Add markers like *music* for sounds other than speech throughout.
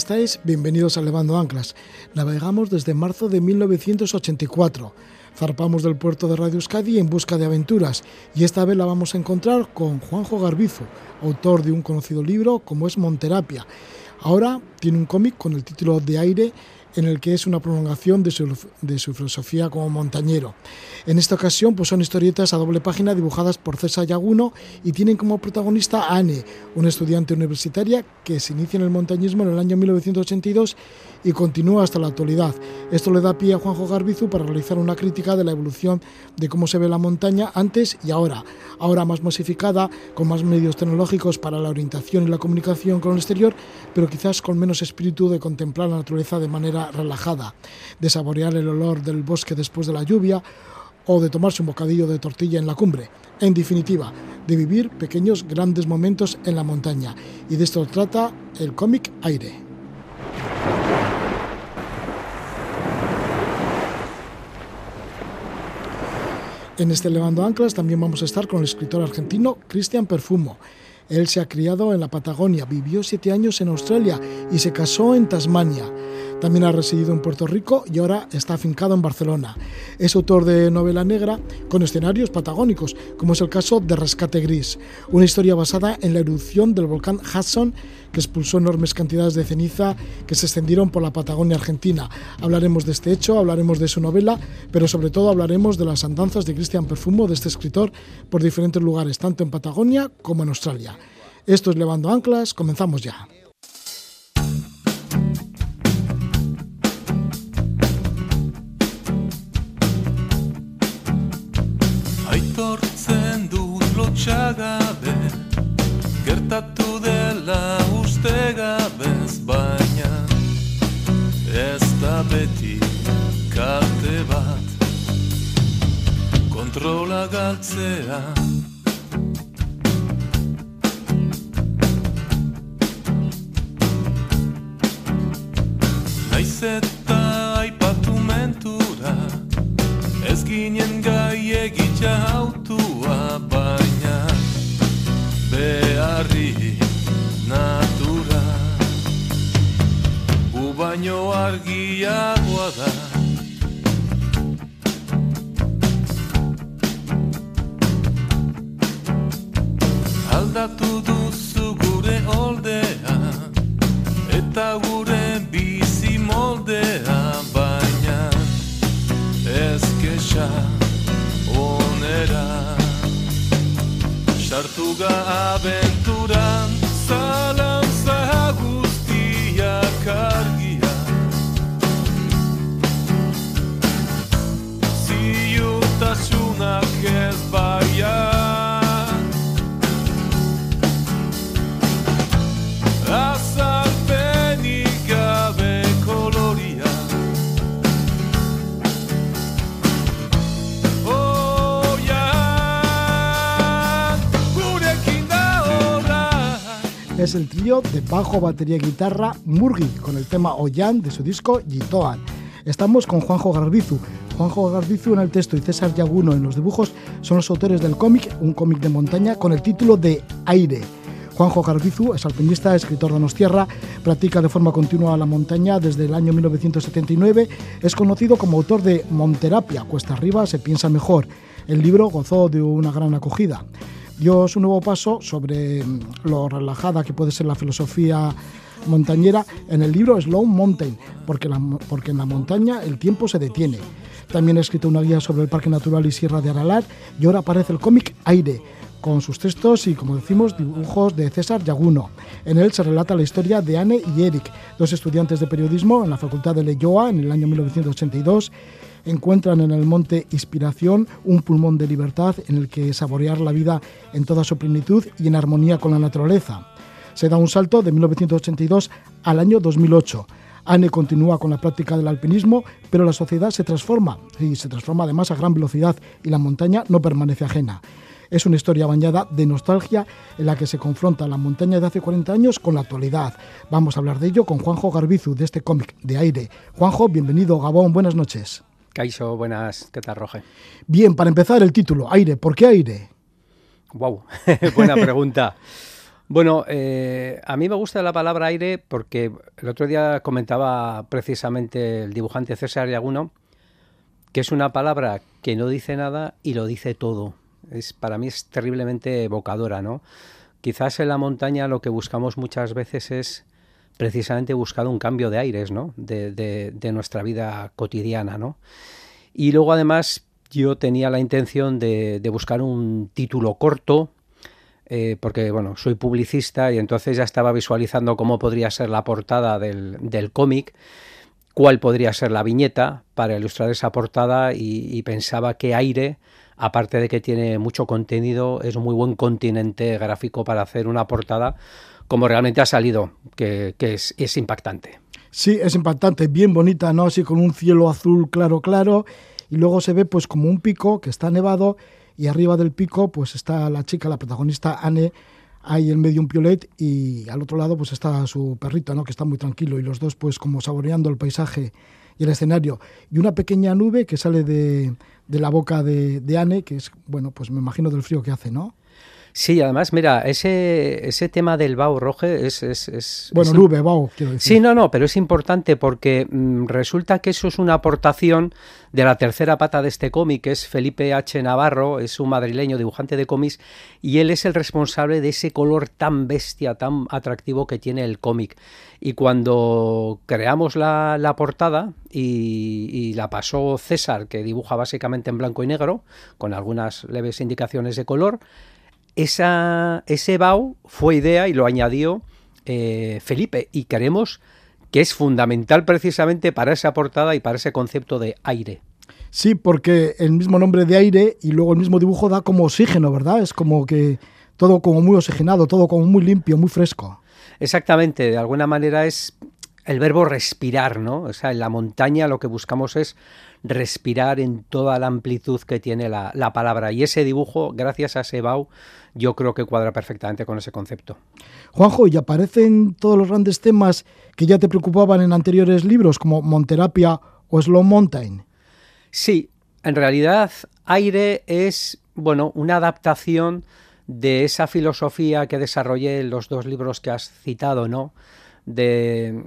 ¿Qué tal estáis? Bienvenidos a Levando Anclas. Navegamos desde marzo de 1984. Zarpamos del puerto de Radio Euskadi en busca de aventuras y esta vez la vamos a encontrar con Juanjo Garbizo, autor de un conocido libro como es Monterapia. Ahora tiene un cómic con el título de Aire en el que es una prolongación de su, de su, filosofía como montañero. En esta ocasión pues son historietas a doble página dibujadas por César Yaguno y tienen como protagonista a Anne, una estudiante universitaria que se inicia en el montañismo en el año 1982 y continúa hasta la actualidad. Esto le da pie a Juanjo Garbizu para realizar una crítica de la evolución de cómo se ve la montaña antes y ahora, ahora más masificada, con más medios tecnológicos para la orientación y la comunicación con el exterior, pero quizás con menos espíritu de contemplar la naturaleza de manera relajada, de saborear el olor del bosque después de la lluvia o de tomarse un bocadillo de tortilla en la cumbre. En definitiva, de vivir pequeños grandes momentos en la montaña. Y de esto trata el cómic Aire. En este Levando Anclas también vamos a estar con el escritor argentino Cristian Perfumo. Él se ha criado en la Patagonia, vivió siete años en Australia y se casó en Tasmania. También ha residido en Puerto Rico y ahora está afincado en Barcelona. Es autor de novela negra con escenarios patagónicos, como es el caso de Rescate Gris, una historia basada en la erupción del volcán Hudson que expulsó enormes cantidades de ceniza que se extendieron por la Patagonia argentina. Hablaremos de este hecho, hablaremos de su novela, pero sobre todo hablaremos de las andanzas de Cristian Perfumo, de este escritor, por diferentes lugares, tanto en Patagonia como en Australia. Esto es Levando Anclas, comenzamos ya. Dut lotxagabe Gertatu dela uste gabez baina Ez da beti kalte bat. Kontrola galtzea Naiz eta aipatu mentura Ez ginen gai egitza autua Beharri natura. U baino argiagoa da. Aldatu duzu gure oldea Eta gure bizi moldea baina ez kexa onera. Sartu ga Es el trío de bajo, batería y guitarra Murgi, con el tema Oyan de su disco Gitoan. Estamos con Juanjo Garbizu. Juanjo Garbizu en el texto y César Yaguno en los dibujos son los autores del cómic, un cómic de montaña con el título de Aire. Juanjo Garbizu es alpinista, escritor de Donostierra, practica de forma continua la montaña desde el año 1979, es conocido como autor de Monterapia, Cuesta Arriba se piensa mejor. El libro gozó de una gran acogida. Dio su nuevo paso sobre mm, lo relajada que puede ser la filosofía montañera en el libro Slow Mountain, porque en la montaña el tiempo se detiene. También ha escrito una guía sobre el Parque Natural y Sierra de Aralar y ahora aparece el cómic Aire, con sus textos y, como decimos, dibujos de César Yaguno. En él se relata la historia de Anne y Eric, dos estudiantes de periodismo en la Facultad de Leyoa en el año 1982. Encuentran en el monte Inspiración un pulmón de libertad en el que saborear la vida en toda su plenitud y en armonía con la naturaleza. Se da un salto de 1982 al año 2008. Anne continúa con la práctica del alpinismo, pero la sociedad se transforma, y se transforma además a gran velocidad, y la montaña no permanece ajena. Es una historia bañada de nostalgia en la que se confronta la montaña de hace 40 años con la actualidad. Vamos a hablar de ello con Juanjo Garbizu, de este cómic de aire. Juanjo, bienvenido, Gabón, buenas noches. Caixo, buenas, ¿qué tal, Roge? Bien, para empezar el título, aire, ¿por qué aire? Wow, *laughs* buena pregunta. *laughs* Bueno, eh, a mí me gusta la palabra aire porque el otro día comentaba precisamente el dibujante César Yaguno que es una palabra que no dice nada y lo dice todo. Es, para mí es terriblemente evocadora, ¿no? Quizás en la montaña lo que buscamos muchas veces es precisamente buscar un cambio de aires, ¿no? De, de, de nuestra vida cotidiana, ¿no? Y luego además yo tenía la intención de buscar un título corto, eh, porque bueno, soy publicista y entonces ya estaba visualizando cómo podría ser la portada del, del cómic, cuál podría ser la viñeta para ilustrar esa portada y, pensaba que aire, aparte de que tiene mucho contenido, es un muy buen continente gráfico para hacer una portada como realmente ha salido, que, que es, es impactante. Sí, es impactante, bien bonita, ¿no? Así con un cielo azul claro, claro, y luego se ve pues como un pico que está nevado y arriba del pico pues está la chica, la protagonista Anne, ahí en medio un piolet y al otro lado pues está su perrito, ¿no? que está muy tranquilo y los dos pues como saboreando el paisaje y el escenario y una pequeña nube que sale de, de la boca de, de, Anne, que es, bueno, pues me imagino del frío que hace, ¿no? Sí, además, mira, ese, ese tema del Bau Roge es... es, es bueno, es nube, Bau, quiero decir. Sí, no, no, pero es importante porque mmm, resulta que eso es una aportación de la tercera pata de este cómic, que es Felipe H. Navarro, es un madrileño dibujante de cómics, y él es el responsable de ese color tan bestia, tan atractivo que tiene el cómic. Y cuando creamos la, la portada y, y, la pasó César, que dibuja básicamente en blanco y negro, con algunas leves indicaciones de color, esa, ese BAU fue idea y lo añadió eh, Felipe y creemos que es fundamental precisamente para esa portada y para ese concepto de aire. Sí, porque el mismo nombre de aire y luego el mismo dibujo da como oxígeno, ¿verdad? Es como que todo como muy oxigenado, todo como muy limpio, muy fresco. Exactamente, de alguna manera es el verbo respirar, ¿no? O sea, en la montaña lo que buscamos es respirar en toda la amplitud que tiene la, la palabra. Y ese dibujo, gracias a Sebau, yo creo que cuadra perfectamente con ese concepto. Juanjo, ¿y aparecen todos los grandes temas que ya te preocupaban en anteriores libros, como Monterapia o Slow Mountain? Sí, en realidad Aire es, bueno, una adaptación de esa filosofía que desarrollé en los dos libros que has citado, ¿no? De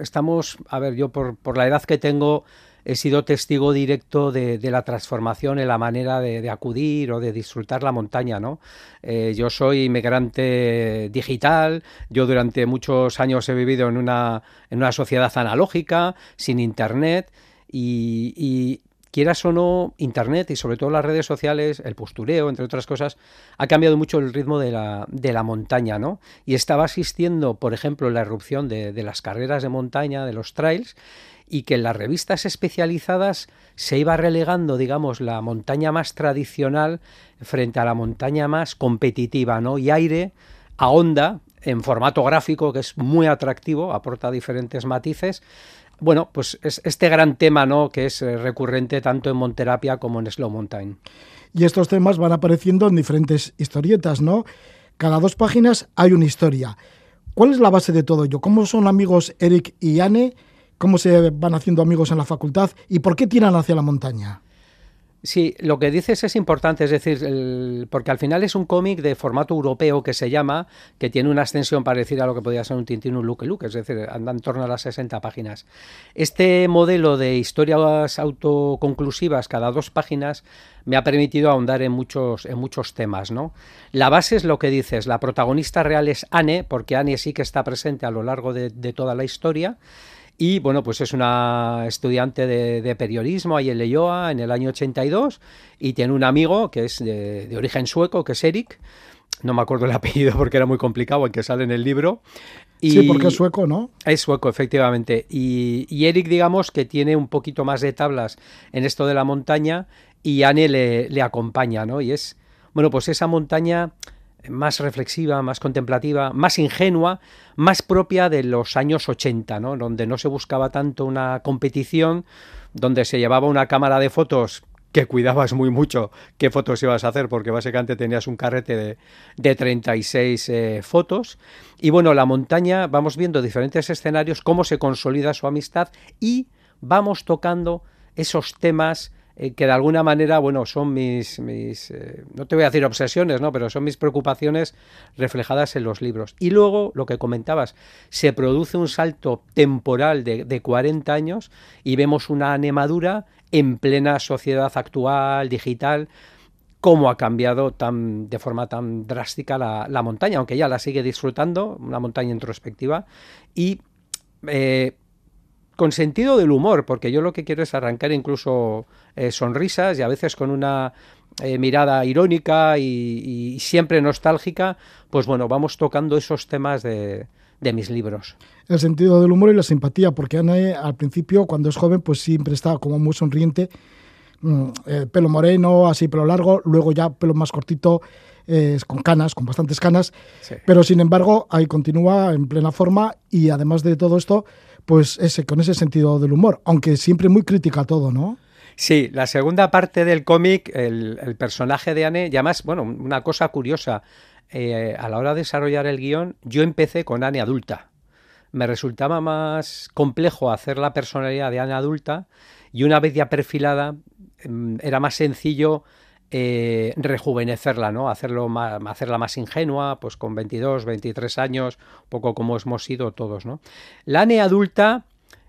estamos, a ver, yo por, por la edad que tengo, he sido testigo directo de, de la transformación en la manera de, acudir o de disfrutar la montaña, ¿no? Eh, yo soy inmigrante digital, yo durante muchos años he vivido en una, en una sociedad analógica, sin internet, y quieras o no, Internet y sobre todo las redes sociales, el postureo, entre otras cosas, ha cambiado mucho el ritmo de la, de la montaña, ¿no? Y estaba asistiendo, por ejemplo, la erupción de, de las carreras de montaña, de los trails, y que en las revistas especializadas se iba relegando, digamos, la montaña más tradicional frente a la montaña más competitiva, ¿no? Y aire ahonda en formato gráfico que es muy atractivo, aporta diferentes matices. Bueno, pues es este gran tema, ¿no? Que es eh, recurrente tanto en Monterapia como en Slow Mountain. Y estos temas van apareciendo en diferentes historietas, ¿no? Cada dos páginas hay una historia. ¿Cuál es la base de todo ello? ¿Cómo son amigos Eric y Anne? cómo se van haciendo amigos en la facultad y por qué tiran hacia la montaña. Sí, lo que dices es importante, es decir, porque al final es un cómic de formato europeo que se llama, que tiene una extensión parecida a lo que podría ser un Tintín, un Luke Luke, es decir, anda en torno a las 60 páginas. Este modelo de historias autoconclusivas cada dos páginas me ha permitido ahondar en muchos, en muchos temas, ¿no? La base es lo que dices, la protagonista real es Anne, porque Anne sí que está presente a lo largo de toda la historia, y bueno, pues es una estudiante de, de, periodismo ahí en Leyoa en el año 82 y tiene un amigo que es de, de, origen sueco, que es Eric. No me acuerdo el apellido *laughs* porque era muy complicado, el que sale en el libro. Y sí, porque es sueco, ¿no? Es sueco, efectivamente. Y, y, Eric, digamos, que tiene un poquito más de tablas en esto de la montaña y Anne le, le acompaña, ¿no? Y es, bueno, pues esa montaña más reflexiva, más contemplativa, más ingenua, más propia de los años 80, ¿no? donde no se buscaba tanto una competición, donde se llevaba una cámara de fotos que cuidabas muy mucho qué fotos ibas a hacer, porque básicamente tenías un carrete de, de 36 eh, fotos. Y bueno, la montaña, vamos viendo diferentes escenarios, cómo se consolida su amistad y vamos tocando esos temas eh, que de alguna manera, bueno, son mis, mis eh, no te voy a decir obsesiones, ¿no? Pero son mis preocupaciones reflejadas en los libros. Y luego, lo que comentabas, se produce un salto temporal de, de 40 años y vemos una anemadura en plena sociedad actual, digital, cómo ha cambiado tan, de forma tan drástica la, la montaña, aunque ya la sigue disfrutando, una montaña introspectiva, y eh, con sentido del humor, porque yo lo que quiero es arrancar incluso eh, sonrisas y a veces con una eh, mirada irónica y, y, siempre nostálgica, pues bueno, vamos tocando esos temas de, de, mis libros. El sentido del humor y la simpatía, porque Ana al principio, cuando es joven, pues siempre está como muy sonriente, mm, eh, pelo moreno, así pelo largo, luego ya pelo más cortito, eh, con canas, con bastantes canas, sí. pero sin embargo ahí continúa en plena forma y además de todo esto, pues ese, con ese sentido del humor, aunque siempre muy crítica todo, ¿no? Sí, la segunda parte del cómic, el, personaje de Anne, y además, bueno, una cosa curiosa, eh, a la hora de desarrollar el guion, yo empecé con Anne adulta. Me resultaba más complejo hacer la personalidad de Anne adulta y una vez ya perfilada, mm, era más sencillo eh, rejuvenecerla, ¿no? Hacerlo hacerla más ingenua, pues con 22, 23 años, poco como hemos sido todos, ¿no? La Anne adulta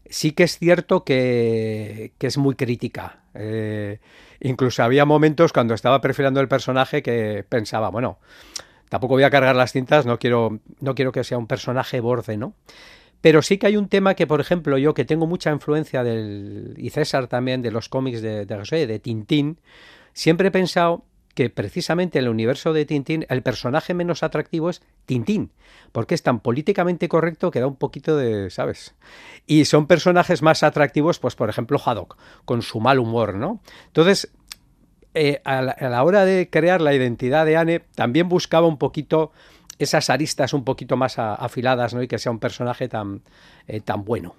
sí que es cierto que, es muy crítica. Eh, incluso había momentos cuando estaba perfilando el personaje que pensaba, bueno, tampoco voy a cargar las cintas, no quiero, no quiero que sea un personaje borde, ¿no? Pero sí que hay un tema que, por ejemplo, yo que tengo mucha influencia del, y César también, de los cómics de, de, de, de Tintín, Siempre he pensado que precisamente en el universo de Tintín el personaje menos atractivo es Tintín, porque es tan políticamente correcto que da un poquito de, ¿sabes? Y son personajes más atractivos, pues por ejemplo Haddock, con su mal humor, ¿no? Entonces, eh, a, la, hora de crear la identidad de Anne, también buscaba un poquito esas aristas un poquito más afiladas, ¿no? Y que sea un personaje tan, eh, tan bueno.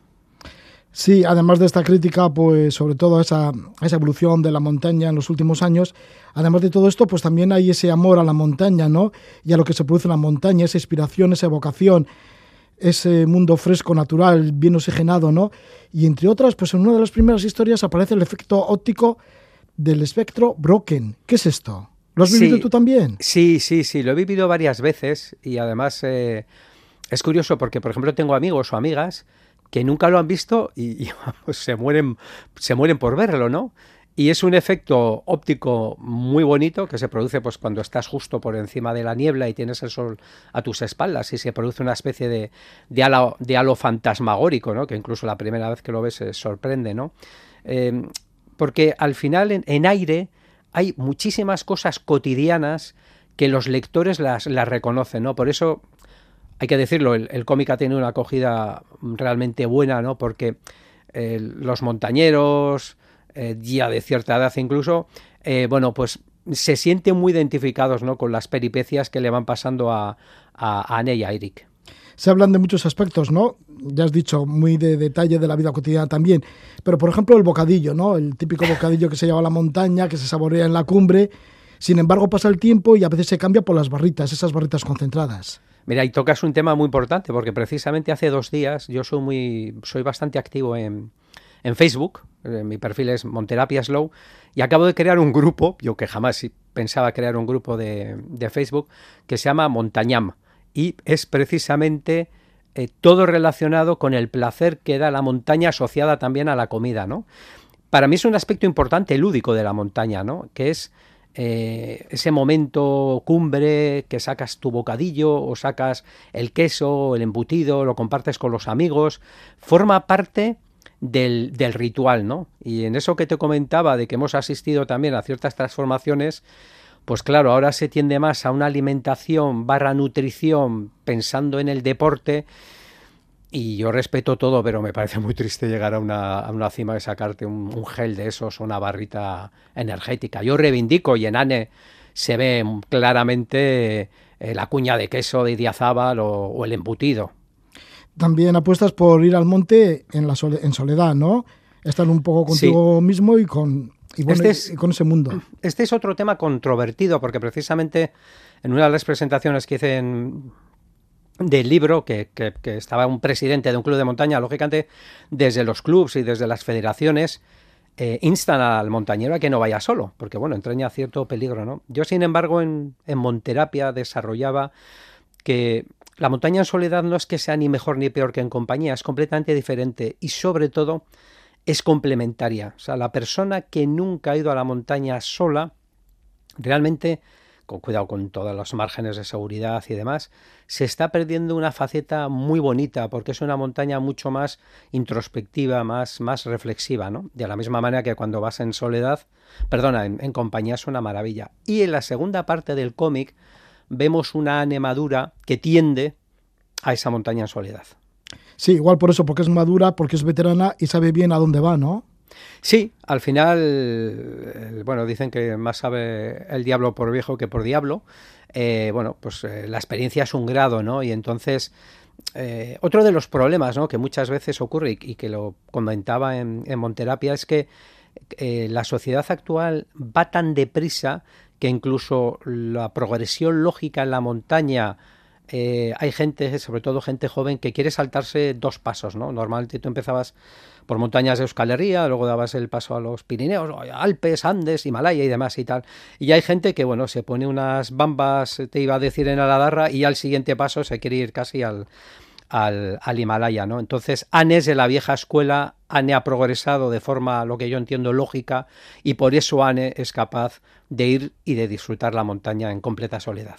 Sí, además de esta crítica, pues sobre todo a esa, a esa, evolución de la montaña en los últimos años, además de todo esto, pues también hay ese amor a la montaña, ¿no? Y a lo que se produce en la montaña, esa inspiración, esa evocación, ese mundo fresco, natural, bien oxigenado, ¿no? Y entre otras, pues en una de las primeras historias aparece el efecto óptico del espectro Broken. ¿Qué es esto? ¿Lo has vivido sí, tú también? Sí, sí, sí, lo he vivido varias veces y además eh, es curioso porque, por ejemplo, tengo amigos o amigas que nunca lo han visto y, *laughs* se, mueren, se mueren por verlo, ¿no? Y es un efecto óptico muy bonito que se produce pues, cuando estás justo por encima de la niebla y tienes el sol a tus espaldas y se produce una especie de, de, halo, de fantasmagórico, ¿no? que incluso la primera vez que lo ves se sorprende. ¿no? Eh, porque al final en, en, aire hay muchísimas cosas cotidianas que los lectores las, las reconocen. ¿no? Por eso hay que decirlo, el, el cómic ha tenido una acogida realmente buena, ¿no? Porque eh, los montañeros, eh, ya de cierta edad incluso, eh, bueno, pues se sienten muy identificados, ¿no? Con las peripecias que le van pasando a, a, a Anne y a Eric. Se hablan de muchos aspectos, ¿no? Ya has dicho, muy de detalle de la vida cotidiana también. Pero, por ejemplo, el bocadillo, ¿no? El típico bocadillo que se lleva a la montaña, que se saborea en la cumbre. Sin embargo, pasa el tiempo y a veces se cambia por las barritas, esas barritas concentradas. Mira, y tocas un tema muy importante, porque precisamente hace dos días yo soy muy, soy bastante activo en, en Facebook, eh, mi perfil es Monterapia Slow, y acabo de crear un grupo, yo que jamás pensaba crear un grupo de, de Facebook, que se llama Montañam, y es precisamente eh, todo relacionado con el placer que da la montaña asociada también a la comida, ¿no? Para mí es un aspecto importante lúdico de la montaña, ¿no? Que es eh, ese momento cumbre que sacas tu bocadillo o sacas el queso, el embutido, lo compartes con los amigos, forma parte del, del, ritual, ¿no? Y en eso que te comentaba de que hemos asistido también a ciertas transformaciones, pues claro, ahora se tiende más a una alimentación barra nutrición pensando en el deporte y yo respeto todo, pero me parece muy triste llegar a una, a una cima de sacarte un, un, gel de esos o una barrita energética. Yo reivindico y en ANE se ve claramente eh, la cuña de queso de Diazábal o, o, el embutido. También apuestas por ir al monte en, la sole, en soledad, ¿no? Estar un poco contigo sí. mismo y con, y, bueno, este es, y con ese mundo. Este es otro tema controvertido porque precisamente en una de las presentaciones que hice en del libro, que, estaba un presidente de un club de montaña, lógicamente desde los clubs y desde las federaciones, eh, instan al montañero a que no vaya solo, porque bueno, entraña cierto peligro, ¿no? Yo, sin embargo, en, en Monterapia desarrollaba que la montaña en soledad no es que sea ni mejor ni peor que en compañía, es completamente diferente y sobre todo es complementaria. O sea, la persona que nunca ha ido a la montaña sola, realmente, con cuidado con todos los márgenes de seguridad y demás, se está perdiendo una faceta muy bonita, porque es una montaña mucho más introspectiva, más, más reflexiva, ¿no? De la misma manera que cuando vas en soledad, perdona, en, en compañía es una maravilla. Y en la segunda parte del cómic vemos una anemadura que tiende a esa montaña en soledad. Sí, igual por eso, porque es madura, porque es veterana y sabe bien a dónde va, ¿no? Sí, al final, eh, bueno, dicen que más sabe el diablo por viejo que por diablo. Eh, bueno, pues eh, la experiencia es un grado, ¿no? Y entonces, otro de los problemas, ¿no? Que muchas veces ocurre y, que lo comentaba en, Monterapia es que la sociedad actual va tan deprisa que incluso la progresión lógica en la montaña hay gente, sobre todo gente joven, que quiere saltarse dos pasos, ¿no? Normalmente tú empezabas por montañas de Euskal Herria, luego dabas el paso a los Pirineos, Alpes, Andes, Himalaya y demás y tal. Y hay gente que, bueno, se pone unas bambas, te iba a decir, en Aladarra y al siguiente paso se quiere ir casi al, al, al Himalaya, ¿no? Entonces, Anne es de la vieja escuela, Anne ha progresado de forma, lo que yo entiendo, lógica, y por eso Anne es capaz de ir y de disfrutar la montaña en completa soledad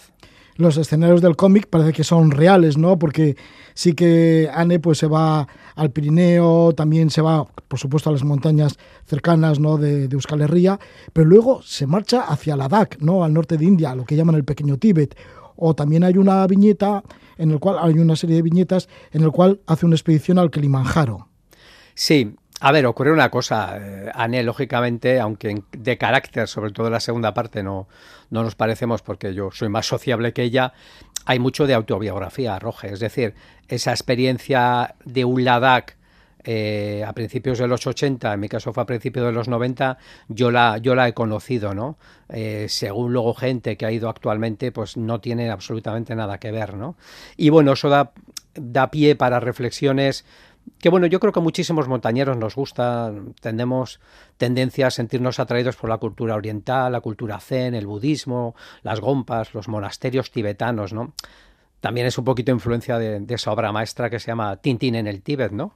los escenarios del cómic parece que son reales, ¿no? Porque sí que Anne pues se va al Pirineo, también se va, por supuesto, a las montañas cercanas, ¿no? De, Euskal Herria, pero luego se marcha hacia Ladakh, ¿no? Al norte de India, lo que llaman el pequeño Tíbet. O también hay una viñeta en el cual hay una serie de viñetas en el cual hace una expedición al Kilimanjaro. Sí, a ver, ocurre una cosa, eh, Anne, lógicamente, aunque de carácter, sobre todo en la segunda parte, no, no nos parecemos porque yo soy más sociable que ella, hay mucho de autobiografía, Roge. Es decir, esa experiencia de un Ladakh eh, a principios de los 80, en mi caso fue a principios de los 90, yo la, yo la he conocido, ¿no? Eh, según luego gente que ha ido actualmente, pues no tiene absolutamente nada que ver, ¿no? Y bueno, eso da, da pie para reflexiones que bueno, yo creo que muchísimos montañeros nos gusta, tendemos tendencia a sentirnos atraídos por la cultura oriental, la cultura zen, el budismo, las gompas, los monasterios tibetanos, ¿no? También es un poquito influencia de, de, esa obra maestra que se llama Tintín en el Tíbet, ¿no?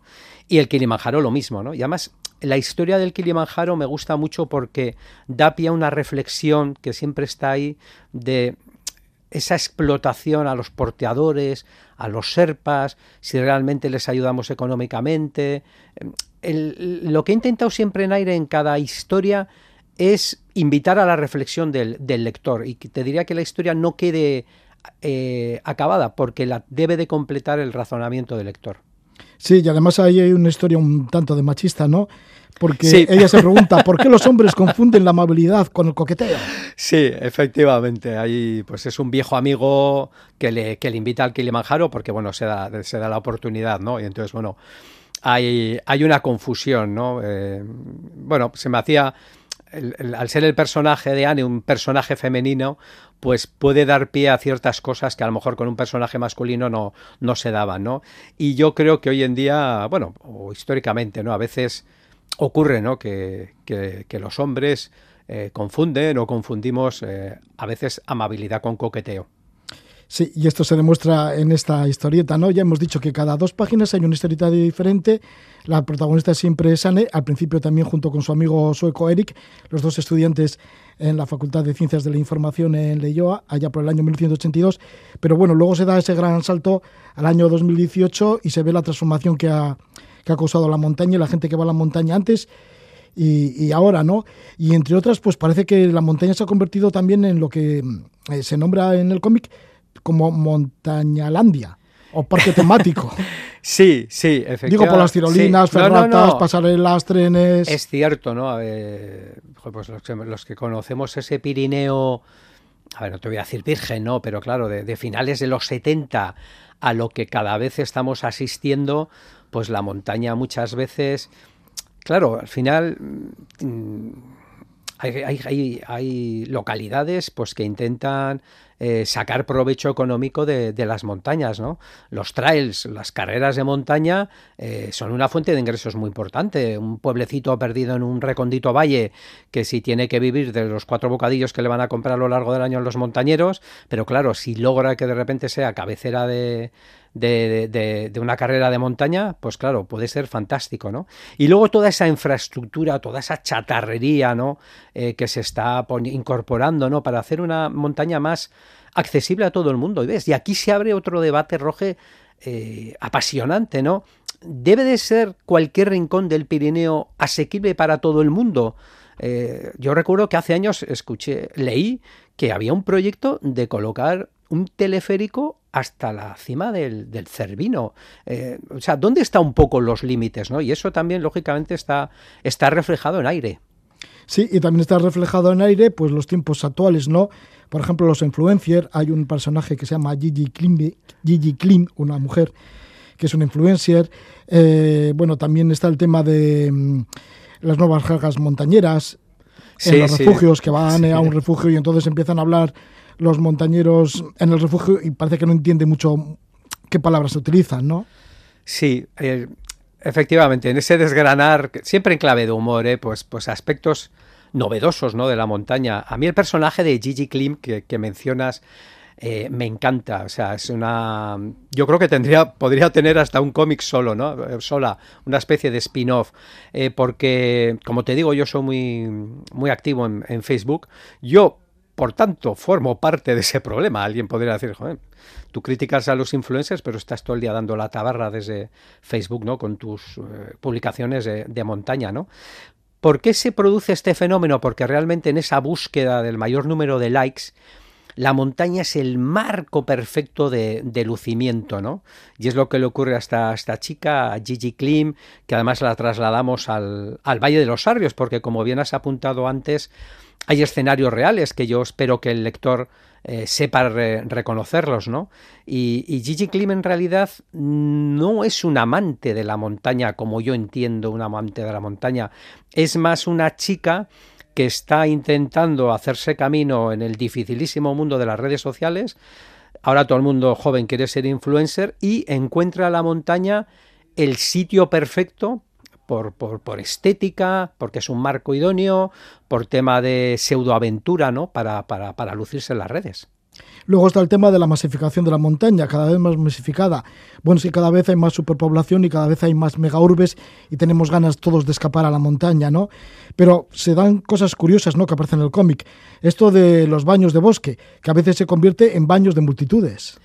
Y el Kilimanjaro lo mismo, ¿no? Y además la historia del Kilimanjaro me gusta mucho porque da pie a una reflexión que siempre está ahí de esa explotación a los porteadores, a los serpas, si realmente les ayudamos económicamente. Lo que he intentado siempre en aire en cada historia es invitar a la reflexión del, del lector y te diría que la historia no quede eh, acabada porque la debe de completar el razonamiento del lector. Sí, y además ahí hay una historia un tanto de machista, ¿no? Porque sí. ella se pregunta, ¿por qué los hombres *laughs* confunden la amabilidad con el coqueteo? Sí, efectivamente. Ahí pues es un viejo amigo que le, que le invita al Kilimanjaro porque, bueno, se da, se da la oportunidad, ¿no? Y entonces, bueno, hay, hay una confusión, ¿no? Eh, bueno, se me hacía... El, el, al ser el personaje de Anne un personaje femenino, pues puede dar pie a ciertas cosas que a lo mejor con un personaje masculino no, no se daban, ¿no? Y yo creo que hoy en día, bueno, o históricamente, ¿no? A veces ocurre, ¿no? Que, que, los hombres eh, confunden o confundimos eh, a veces amabilidad con coqueteo. Sí, y esto se demuestra en esta historieta, ¿no? Ya hemos dicho que cada dos páginas hay una historieta diferente. La protagonista siempre es Anne, al principio también junto con su amigo sueco Eric, los dos estudiantes en la Facultad de Ciencias de la Información en Leioa, allá por el año 1982. Pero bueno, luego se da ese gran salto al año 2018 y se ve la transformación que ha, que ha causado la montaña y la gente que va a la montaña antes y, y, ahora, ¿no? Y entre otras, pues parece que la montaña se ha convertido también en lo que eh, se nombra en el cómic como Montañalandia o parque *laughs* temático. sí, sí, efectivamente. Digo por las tirolinas, sí. ferratas, no, no, no. pasarelas, trenes. Es cierto, ¿no? Ver, pues los que, los que, conocemos ese Pirineo, a ver, no te voy a decir virgen, ¿no? Pero claro, de, de finales de los 70 a lo que cada vez estamos asistiendo, pues la montaña muchas veces, claro, al final hay, hay, localidades pues que intentan eh, sacar provecho económico de, de, las montañas, ¿no? Los trails, las carreras de montaña eh, son una fuente de ingresos muy importante. Un pueblecito perdido en un recondito valle que si tiene que vivir de los cuatro bocadillos que le van a comprar a lo largo del año los montañeros, pero claro, si logra que de repente sea cabecera de, de, una carrera de montaña, pues claro, puede ser fantástico, ¿no? Y luego toda esa infraestructura, toda esa chatarrería, ¿no? Eh, que se está incorporando, ¿no? Para hacer una montaña más accesible a todo el mundo. Y ves, y aquí se abre otro debate, Roge, eh, apasionante, ¿no? ¿Debe de ser cualquier rincón del Pirineo asequible para todo el mundo? Eh, yo recuerdo que hace años escuché, leí que había un proyecto de colocar un teleférico hasta la cima del, del Cervino. Eh, o sea, ¿dónde están un poco los límites? ¿no? Y eso también, lógicamente, está, está reflejado en aire. Sí, y también está reflejado en aire pues los tiempos actuales, ¿no? Por ejemplo, los influencers, hay un personaje que se llama Gigi Klim, Gigi Klim una mujer que es una influencer. Eh, bueno, también está el tema de mm, las nuevas cargas montañeras en Sí, los sí. refugios, que van Sí. a un refugio y entonces empiezan a hablar los montañeros en el refugio y parece que no entiende mucho qué palabras se utilizan, ¿no? Sí, eh, efectivamente, en ese desgranar, siempre en clave de humor, eh, pues, pues aspectos novedosos ¿no? de la montaña. A mí el personaje de Gigi Klim que, mencionas eh, me encanta. O sea, es una. Yo creo que tendría, podría tener hasta un cómic solo, ¿no? Sola, una especie de spin-off. Porque, como te digo, yo soy muy, muy activo en, en Facebook. Yo, por tanto, formo parte de ese problema. Alguien podría decir, joder, tú criticas a los influencers, pero estás todo el día dando la tabarra desde Facebook, ¿no? Con tus eh, publicaciones de, de montaña, ¿no? ¿Por qué se produce este fenómeno? Porque realmente en esa búsqueda del mayor número de likes, la montaña es el marco perfecto de, lucimiento, ¿no? Y es lo que le ocurre a esta, chica, a Gigi Klim, que además la trasladamos al, al Valle de los Sarrios, porque como bien has apuntado antes, hay escenarios reales que yo espero que el lector eh, sepa re reconocerlos, ¿no? Y, y, Gigi Klim en realidad no es un amante de la montaña como yo entiendo un amante de la montaña, es más una chica que está intentando hacerse camino en el dificilísimo mundo de las redes sociales. Ahora todo el mundo joven quiere ser influencer y encuentra la montaña el sitio perfecto por, por, estética, porque es un marco idóneo, por tema de pseudoaventura, ¿no? Para, para, para lucirse en las redes. Luego está el tema de la masificación de la montaña, cada vez más masificada. Bueno, sí, cada vez hay más superpoblación y cada vez hay más megaurbes y tenemos ganas todos de escapar a la montaña, ¿no? Pero se dan cosas curiosas, ¿no? Que aparecen en el cómic. Esto de los baños de bosque, que a veces se convierte en baños de multitudes.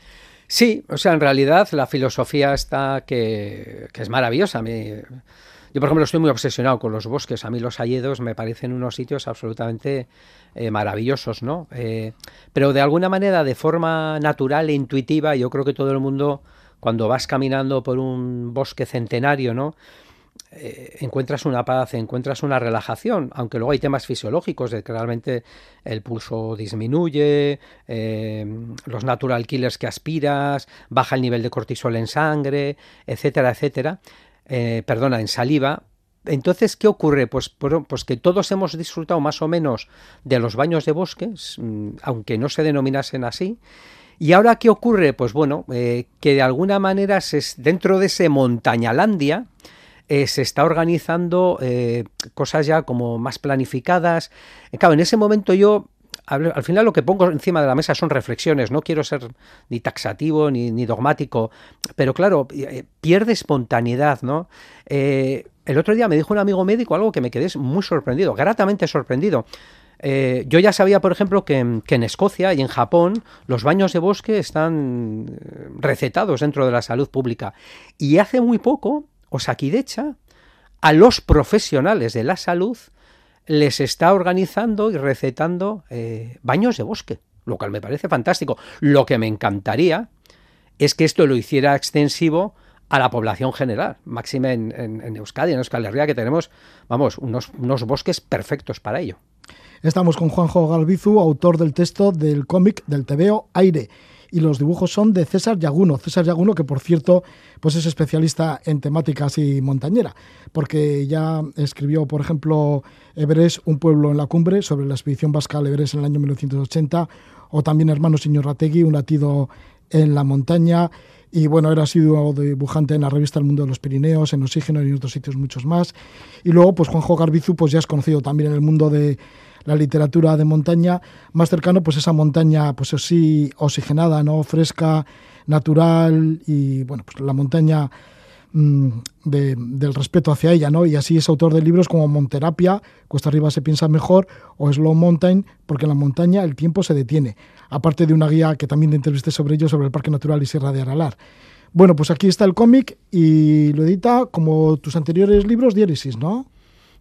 Sí, o sea, en realidad la filosofía está que, es maravillosa. Me, yo, por ejemplo, estoy muy obsesionado con los bosques. A mí los hayedos me parecen unos sitios absolutamente eh, maravillosos, ¿no? Eh, pero de alguna manera, de forma natural e intuitiva, yo creo que todo el mundo, cuando vas caminando por un bosque centenario, ¿no? Eh, encuentras una paz, encuentras una relajación, aunque luego hay temas fisiológicos de que realmente el pulso disminuye, los natural killers que aspiras, baja el nivel de cortisol en sangre, etcétera, etcétera, eh, perdona, en saliva. Entonces, ¿qué ocurre? Pues, pues, que todos hemos disfrutado más o menos de los baños de bosques, aunque no se denominasen así. ¿Y ahora qué ocurre? Pues bueno, eh, que de alguna manera se, dentro de ese montañalandia, eh, se está organizando cosas ya como más planificadas. Claro, en ese momento yo, al, al, final lo que pongo encima de la mesa son reflexiones, no quiero ser ni taxativo ni, dogmático, pero claro, eh, pierde espontaneidad, ¿no? Eh, el otro día me dijo un amigo médico algo que me quedé muy sorprendido, gratamente sorprendido. Eh, yo ya sabía, por ejemplo, que, en Escocia y en Japón los baños de bosque están eh, recetados dentro de la salud pública. Y hace muy poco, Osakidecha, a los profesionales de la salud les está organizando y recetando eh, baños de bosque, lo cual me parece fantástico. Lo que me encantaría es que esto lo hiciera extensivo a la población general, máxime en, en, Euskadi, en Euskal Herria, que tenemos, vamos, unos, unos bosques perfectos para ello. Estamos con Juanjo Galbizu, autor del texto del cómic del TVO Aire. Y los dibujos son de César Yaguno. César Yaguno, que por cierto, pues es especialista en temáticas y montañera, porque ya escribió, por ejemplo, Everest, un pueblo en la cumbre, sobre la expedición vasca al Everest en el año 1980, o también Hermano Señor Rategui, Un latido en la montaña. Y bueno, era sido dibujante en la revista El Mundo de los Pirineos, en Oxígeno y en otros sitios muchos más. Y luego, pues Juanjo Garbizu, pues ya es conocido también en el mundo de la literatura de montaña, más cercano, pues esa montaña, pues así, oxigenada, ¿no? Fresca, natural y, bueno, pues la montaña mm, de, del respeto hacia ella, ¿no? Y así es autor de libros como Monterapia, Cuesta arriba se piensa mejor, o Slow Mountain, porque en la montaña el tiempo se detiene. Aparte de una guía que también te entrevisté sobre ello, sobre el Parque Natural y Sierra de Aralar. Bueno, pues aquí está el cómic y lo edita como tus anteriores libros, Diéresis, ¿no?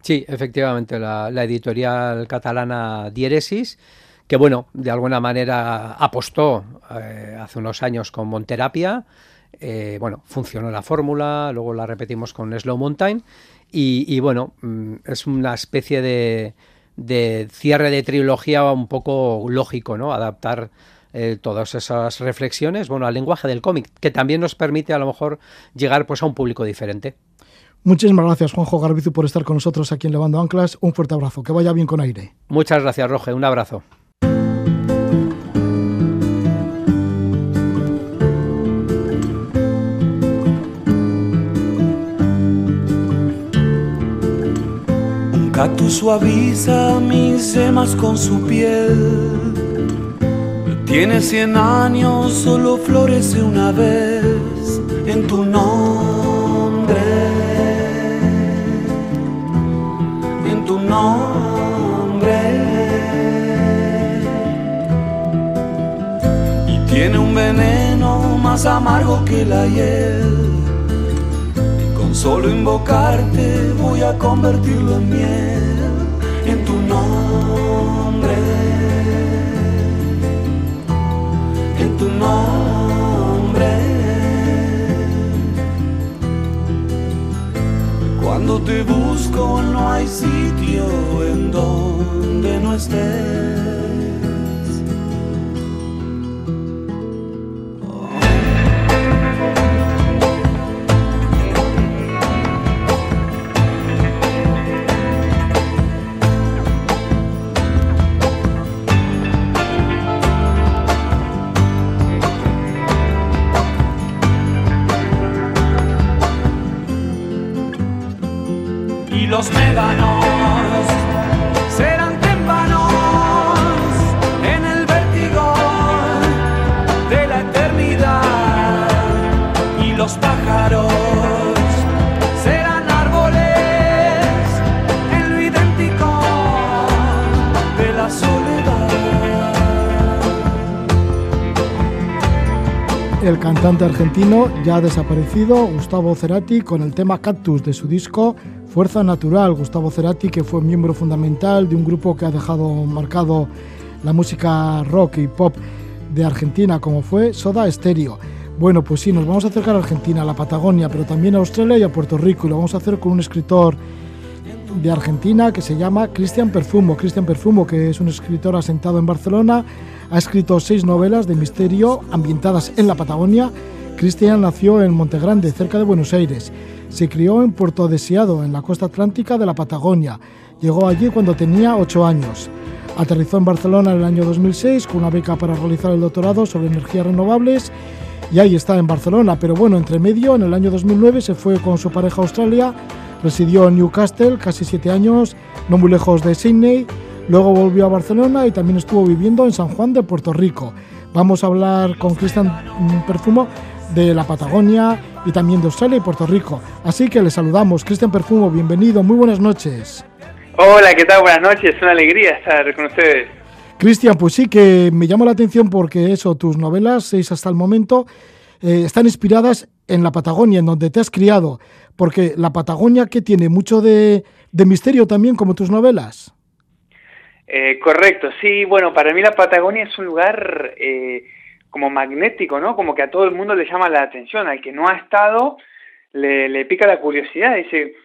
Sí, efectivamente, la, la editorial catalana Diéresis que bueno, de alguna manera apostó eh, hace unos años con Monterapia, eh, bueno, funcionó la fórmula, luego la repetimos con Slow Mountain y, bueno, mm, es una especie de, de, cierre de trilogía un poco lógico, ¿no? Adaptar eh, todas esas reflexiones, bueno, al lenguaje del cómic, que también nos permite a lo mejor llegar pues a un público diferente. Muchísimas gracias, Juanjo Garbizu, por estar con nosotros aquí en Levando Anclas. Un fuerte abrazo. Que vaya bien con aire. Muchas gracias, Roge. Un abrazo. Cactus suaviza mis semas con su piel. Tiene cien años, solo florece una vez en tu nombre. Nombre. Y tiene un veneno más amargo que la hiel Solo invocarte voy a convertirlo en miel en tu nombre, en tu nombre. Cuando te busco no hay sitio en donde no estés. Cantante argentino ya desaparecido, Gustavo Cerati, con el tema Cactus de su disco Fuerza Natural, Gustavo Cerati, que fue miembro fundamental de un grupo que ha dejado marcado la música rock y pop de Argentina, como fue Soda Stereo. Bueno, pues sí, nos vamos a acercar a Argentina, a la Patagonia, pero también a Australia y a Puerto Rico, y lo vamos a hacer con un escritor de Argentina que se llama Cristian Perfumo. Cristian Perfumo, que es un escritor asentado en Barcelona, ha escrito seis novelas de misterio ambientadas en la Patagonia. Cristian nació en Montegrande, cerca de Buenos Aires. Se crió en Puerto Deseado, en la costa atlántica de la Patagonia. Llegó allí cuando tenía 8 años. Aterrizó en Barcelona en el año 2006 con una beca para realizar el doctorado sobre energías renovables y ahí está en Barcelona. Pero bueno, entre medio, en el año 2009 se fue con su pareja a Australia, residió en Newcastle casi 7 años, no muy lejos de Sydney. Luego volvió a Barcelona y también estuvo viviendo en San Juan de Puerto Rico. Vamos a hablar con Cristian Perfumo de la Patagonia y también de Australia y Puerto Rico. Así que le saludamos. Cristian Perfumo, bienvenido, muy buenas noches. Hola, ¿qué tal? Buenas noches, es una alegría estar con ustedes. Cristian, pues sí que me llama la atención porque eso, tus novelas, seis hasta el momento, eh, están inspiradas en la Patagonia, en donde te has criado, porque la Patagonia que tiene mucho de, de misterio también, como tus novelas. Eh, correcto, sí, bueno, para mí la Patagonia es un lugar eh, como magnético, ¿no? Como que a todo el mundo le llama la atención, al que no ha estado le, le pica la curiosidad, dice,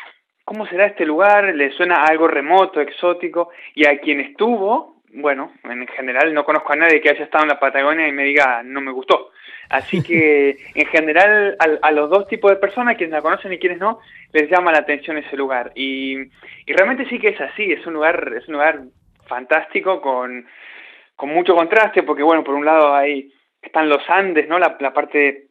¿cómo será este lugar? Le suena algo remoto, exótico, y a quien estuvo, bueno, en general no conozco a nadie que haya estado en la Patagonia y me diga, no me gustó. Así que *laughs* en general a, a, los dos tipos de personas, quienes la conocen y quienes no, les llama la atención ese lugar. Y, y realmente sí que es así, es un lugar, es un lugar fantástico con con mucho contraste, porque bueno, por un lado ahí están los Andes, ¿no? La, parte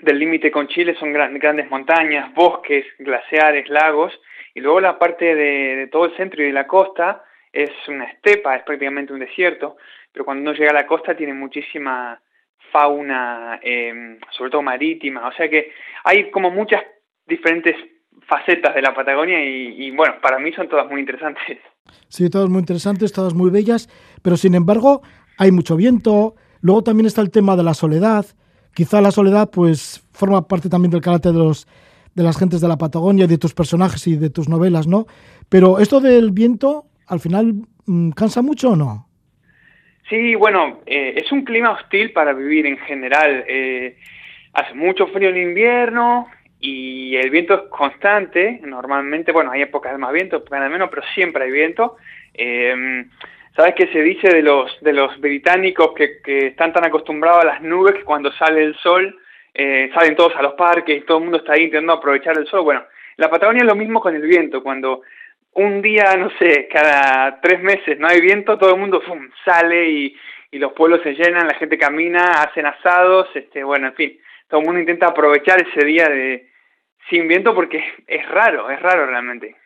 del límite con Chile son grandes montañas, bosques, glaciares, lagos, y luego la parte de, todo el centro y de la costa es una estepa, es prácticamente un desierto, pero cuando uno llega a la costa tiene muchísima fauna, eh, sobre todo marítima, o sea que hay como muchas diferentes facetas de la Patagonia y, bueno, para mí son todas muy interesantes. Sí, todas muy interesantes, todas muy bellas, pero sin embargo hay mucho viento, luego también está el tema de la soledad, quizá la soledad pues forma parte también del carácter de los de las gentes de la Patagonia, de tus personajes y de tus novelas, ¿no? Pero esto del viento, al final, mm, ¿cansa mucho o no? Sí, bueno, eh, es un clima hostil para vivir en general. Eh, hace mucho frío en invierno, y el viento es constante, normalmente, bueno, hay épocas de más viento, épocas de menos, pero siempre hay viento. Eh, ¿Sabes qué se dice de los, de los británicos que, que, están tan acostumbrados a las nubes que cuando sale el sol eh, salen todos a los parques y todo el mundo está ahí intentando aprovechar el sol? Bueno, la Patagonia es lo mismo con el viento, cuando un día, no sé, cada tres meses no hay viento, todo el mundo sale y, y los pueblos se llenan, la gente camina, hacen asados, este, bueno, en fin, todo el mundo intenta aprovechar ese día de sin viento porque es raro, es raro realmente.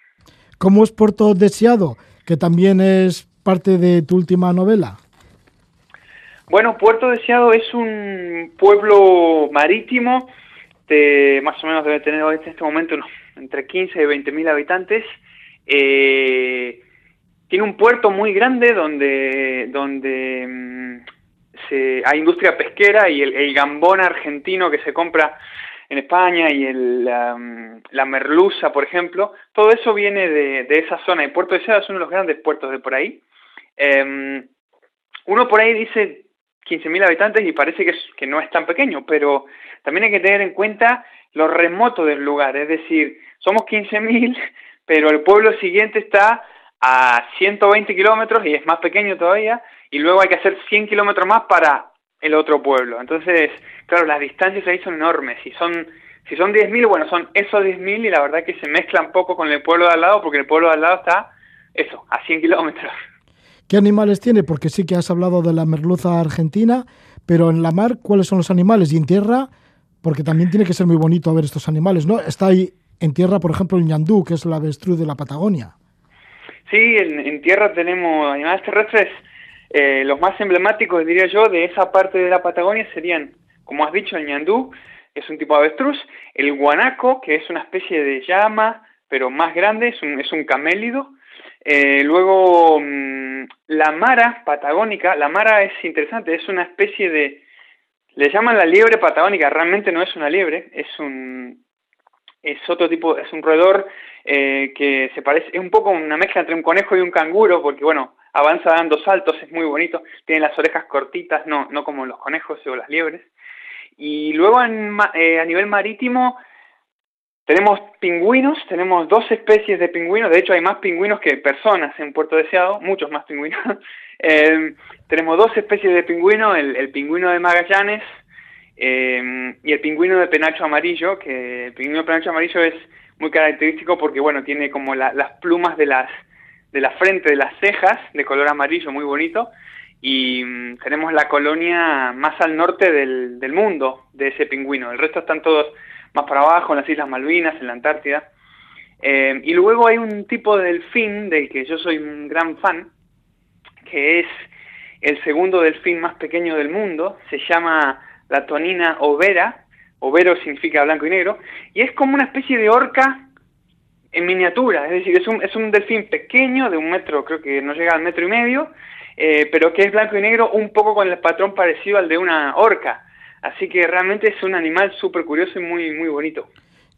¿Cómo es Puerto Deseado, que también es parte de tu última novela? Bueno, Puerto Deseado es un pueblo marítimo de más o menos debe tener en este momento entre 15 y 20 mil habitantes. Eh, tiene un puerto muy grande donde, donde mm, hay industria pesquera y el, gambón argentino que se compra en España y la, merluza, por ejemplo, todo eso viene de, esa zona. Y Puerto de Seda es uno de los grandes puertos de por ahí. Em, uno por ahí dice 15.000 habitantes y parece que, que no es tan pequeño, pero también hay que tener en cuenta lo remoto del lugar. Es decir, somos 15.000, pero el pueblo siguiente está a 120 kilómetros y es más pequeño todavía, y luego hay que hacer 100 kilómetros más para el otro pueblo. Entonces, claro, las distancias ahí son enormes. Si son, si son 10.000, bueno, son esos 10.000 y la verdad que se mezcla un poco con el pueblo de al lado, porque el pueblo de al lado está, eso, a 100 kilómetros. ¿Qué animales tiene? Porque sí que has hablado de la merluza argentina, pero en la mar, ¿cuáles son los animales? Y en tierra, porque también tiene que ser muy bonito ver estos animales, ¿no? Está ahí en tierra, por ejemplo, el ñandú, que es la avestruz de la Patagonia. Sí, en, tierra tenemos animales terrestres. Eh, los más emblemáticos, diría yo, de esa parte de la Patagonia serían, como has dicho, el ñandú, es un tipo de avestruz, el guanaco, que es una especie de llama, pero más grande, es un, es un camélido. Eh, luego, mm, la mara patagónica, la mara es interesante, es una especie de, le llaman la liebre patagónica, realmente no es una liebre, es un, es otro tipo, es un roedor eh, que se parece, es un poco una mezcla entre un conejo y un canguro, porque bueno, avanza dando saltos, es muy bonito, tiene las orejas cortitas, no, no como los conejos o las liebres. Y luego eh, a nivel marítimo tenemos pingüinos, tenemos dos especies de pingüinos, de hecho hay más pingüinos que personas en Puerto Deseado, muchos más pingüinos. *laughs* Eh, tenemos dos especies de pingüinos, el, pingüino de Magallanes, y el pingüino de penacho amarillo, que el pingüino de penacho amarillo es muy característico porque, bueno, tiene como las plumas de las de la frente, de las cejas, de color amarillo, muy bonito. Y mm, tenemos la colonia más al norte del, del mundo de ese pingüino. El resto están todos más para abajo, en las Islas Malvinas, en la Antártida. Eh, y luego hay un tipo de delfín del que yo soy un gran fan, que es el segundo delfín más pequeño del mundo. Se llama la tonina overa, overo significa blanco y negro, y es como una especie de orca en miniatura, es decir, es un, es un delfín pequeño, de un metro, creo que no llega al metro y medio, eh, pero que es blanco y negro, un poco con el patrón parecido al de una orca. Así que realmente es un animal súper curioso y muy, muy bonito.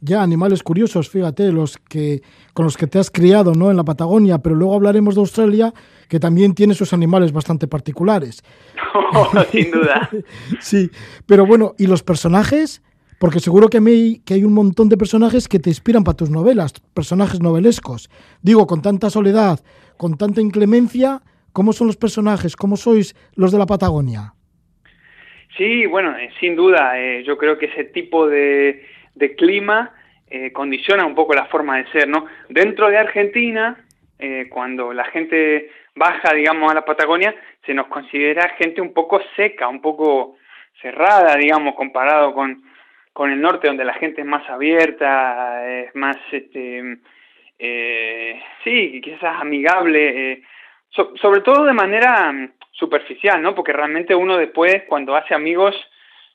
Ya, animales curiosos, fíjate, los que con los que te has criado ¿no? en la Patagonia, pero luego hablaremos de Australia, que también tiene sus animales bastante particulares. *laughs* sin duda. *laughs* sí, pero bueno, ¿y los personajes? Porque seguro que, que hay un montón de personajes que te inspiran para tus novelas, personajes novelescos. Digo, con tanta soledad, con tanta inclemencia, ¿cómo son los personajes? ¿Cómo sois los de la Patagonia? Sí, bueno, eh, sin duda, eh, yo creo que ese tipo de, de clima eh, condiciona un poco la forma de ser, ¿no? Dentro de Argentina, cuando la gente baja, digamos, a la Patagonia, se nos considera gente un poco seca, un poco cerrada, digamos, comparado con, con el norte, donde la gente es más abierta, es más, este, eh, sí, quizás amigable, eh, sobre todo de manera mm, superficial, ¿no? Porque realmente uno después, cuando hace amigos,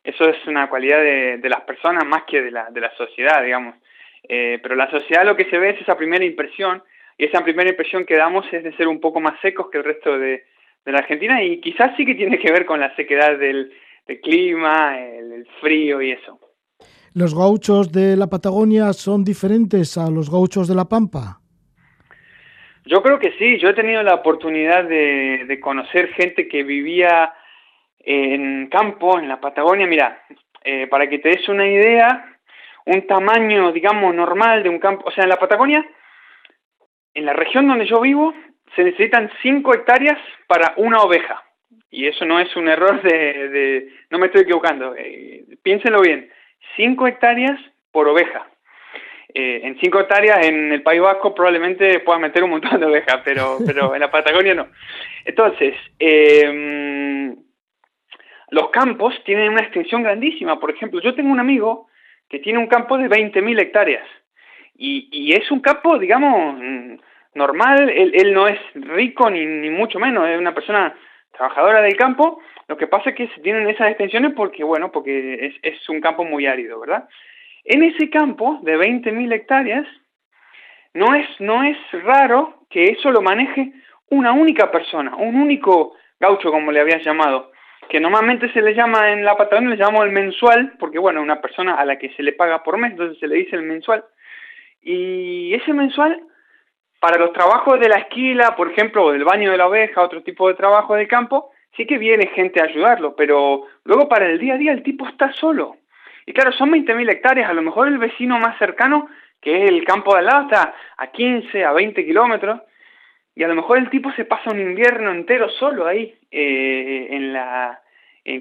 eso es una cualidad de, de las personas más que de la, de la sociedad, digamos. Eh, pero la sociedad lo que se ve es esa primera impresión, y esa primera impresión que damos es de ser un poco más secos que el resto de, de la Argentina, y quizás sí que tiene que ver con la sequedad del, clima, el frío y eso. ¿Los gauchos de la Patagonia son diferentes a los gauchos de la Pampa? Yo creo que sí, yo he tenido la oportunidad de, de conocer gente que vivía en campo, en la Patagonia. Mira, eh, para que te des una idea, un tamaño, digamos, normal de un campo, o sea, en la Patagonia, en la región donde yo vivo, se necesitan 5 hectáreas para una oveja. Y eso no es un error de, de no me estoy equivocando, eh, piénsenlo bien, 5 hectáreas por oveja. Eh, en 5 hectáreas en el País Vasco probablemente pueda meter un montón de ovejas, pero, *laughs* pero en la Patagonia no. Entonces, eh, los campos tienen una extensión grandísima. Por ejemplo, yo tengo un amigo que tiene un campo de 20.000 hectáreas y, y, es un campo, digamos, normal. Él, él no es rico ni, ni, mucho menos, es una persona trabajadora del campo. Lo que pasa es que se tienen esas extensiones porque, bueno, porque es, es un campo muy árido, ¿verdad? En ese campo de 20.000 hectáreas, no es, no es raro que eso lo maneje una única persona, un único gaucho, como le habías llamado que normalmente se le llama en la Patagonia, le llamamos el mensual, porque bueno, una persona a la que se le paga por mes, entonces se le dice el mensual. Y ese mensual, para los trabajos de la esquila, por ejemplo, o del baño de la oveja, otro tipo de trabajo de campo, sí que viene gente a ayudarlo, pero luego para el día a día el tipo está solo. Y claro, son 20.000 hectáreas, a lo mejor el vecino más cercano, que es el campo de al lado, está a 15, a 20 kilómetros, y a lo mejor el tipo se pasa un invierno entero solo ahí, eh, en la,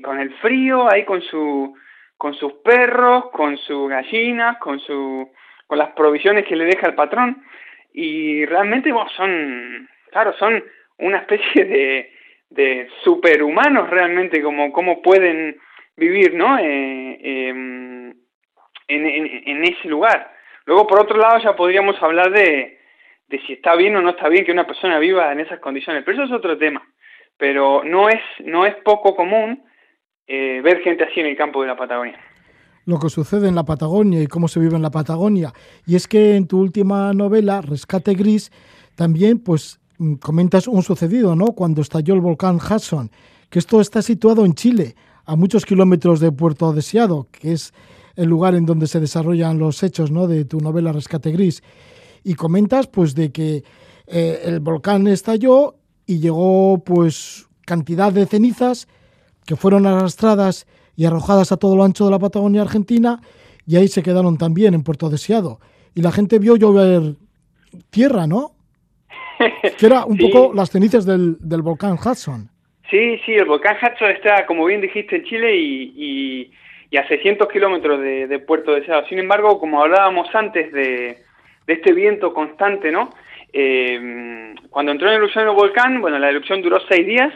con el frío, ahí con su, con sus perros, con sus gallinas, con su, con las provisiones que le deja el patrón, y realmente bueno, son, claro, son una especie de, de superhumanos realmente, como cómo pueden vivir, ¿no? Eh, eh, en, en, ese lugar. Luego, por otro lado, ya podríamos hablar de, de si está bien o no está bien que una persona viva en esas condiciones. Pero eso es otro tema. Pero no es, no es poco común eh, ver gente así en el campo de la Patagonia. Lo que sucede en la Patagonia y cómo se vive en la Patagonia. Y es que en tu última novela, Rescate Gris, también pues comentas un sucedido, ¿no? Cuando estalló el volcán Hudson, que esto está situado en Chile, a muchos kilómetros de Puerto Deseado, que es el lugar en donde se desarrollan los hechos, ¿no? De tu novela Rescate Gris y comentas pues de que eh, el volcán estalló y llegó pues cantidad de cenizas que fueron arrastradas y arrojadas a todo lo ancho de la Patagonia Argentina y ahí se quedaron también en Puerto Deseado. Y la gente vio llover tierra, ¿no? Que era un sí. poco las cenizas del, del, volcán Hudson. Sí, sí, el volcán Hudson está, como bien dijiste, en Chile y, y, y a 600 kilómetros de, de Puerto Deseado. Sin embargo, como hablábamos antes de, de este viento constante, ¿no? Eh, cuando entró en erupción el volcán, bueno, la erupción duró seis días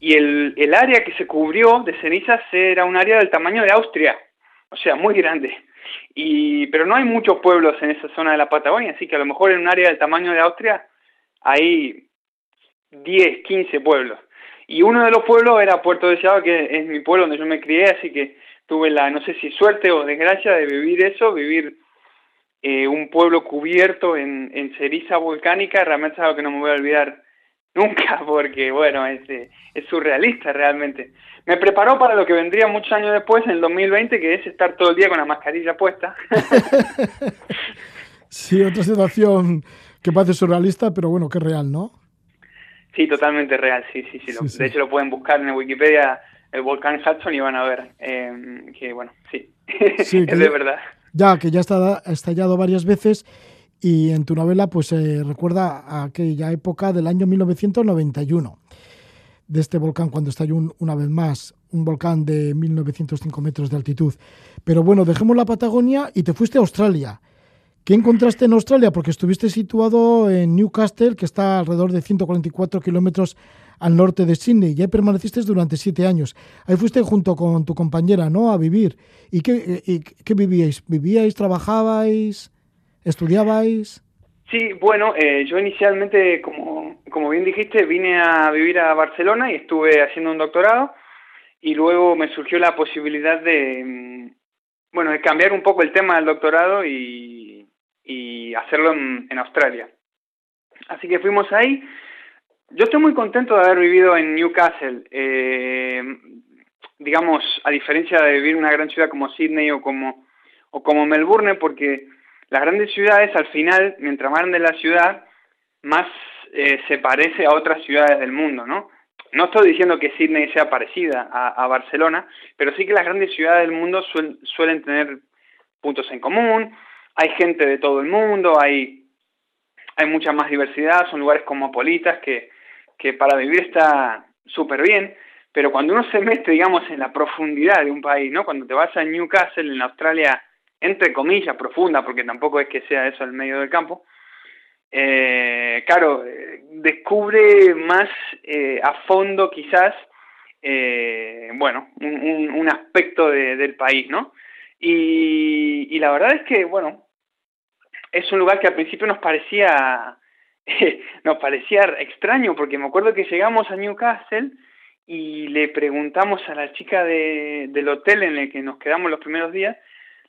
y el, el área que se cubrió de cenizas era un área del tamaño de Austria, o sea, muy grande. Y, pero no hay muchos pueblos en esa zona de la Patagonia, así que a lo mejor en un área del tamaño de Austria hay 10, 15 pueblos. Y uno de los pueblos era Puerto Deseado, que es mi pueblo donde yo me crié, así que tuve la, no sé si suerte o desgracia de vivir eso, vivir eh, un pueblo cubierto en, en, ceniza volcánica, realmente es algo que no me voy a olvidar *laughs* nunca, porque bueno, es, es surrealista realmente. Me preparó para lo que vendría muchos años después, en el 2020, que es estar todo el día con la mascarilla puesta. *laughs* sí, otra situación que parece surrealista, pero bueno, que es real, ¿no? Sí, totalmente real, sí, sí, sí. Lo, sí, sí. De hecho, lo pueden buscar en Wikipedia, el volcán Hudson, y van a ver eh, que, bueno, sí, sí *laughs* es de verdad. Ya, que ya está estallado varias veces y en tu novela pues eh, recuerda a aquella época del año 1991 de este volcán cuando estalló un, una vez más, un volcán de 1905 metros de altitud. Pero bueno, dejemos la Patagonia y te fuiste a Australia, ¿Qué encontraste en Australia? Porque estuviste situado en Newcastle, que está alrededor de 144 kilómetros al norte de Sydney, y ahí permaneciste durante siete años. Ahí fuiste junto con tu compañera, ¿no?, a vivir. ¿Y qué, qué vivíais? ¿Vivíais, trabajabais, estudiabais? Sí, bueno, eh, yo inicialmente, como, como bien dijiste, vine a vivir a Barcelona y estuve haciendo un doctorado y luego me surgió la posibilidad de, mm, bueno, de cambiar un poco el tema del doctorado y, y hacerlo en, Australia. Así que fuimos ahí. Yo estoy muy contento de haber vivido en Newcastle. Eh, digamos, a diferencia de vivir en una gran ciudad como Sydney o como, o como Melbourne, porque las grandes ciudades al final, mientras más grande la ciudad, más eh, se parece a otras ciudades del mundo, ¿no? No estoy diciendo que Sydney sea parecida a, Barcelona, pero sí que las grandes ciudades del mundo suelen tener puntos en común, hay gente de todo el mundo, hay, hay mucha más diversidad, son lugares cosmopolitas que, que para vivir está súper bien, pero cuando uno se mete, digamos, en la profundidad de un país, ¿no? Cuando te vas a Newcastle, en Australia, entre comillas, profunda, porque tampoco es que sea eso el medio del campo, eh, claro, eh, descubre más eh, a fondo quizás, eh, bueno, un, aspecto del país, ¿no? Y, la verdad es que, bueno, es un lugar que al principio nos parecía, *laughs* nos parecía extraño, porque me acuerdo que llegamos a Newcastle y le preguntamos a la chica de, del hotel en el que nos quedamos los primeros días,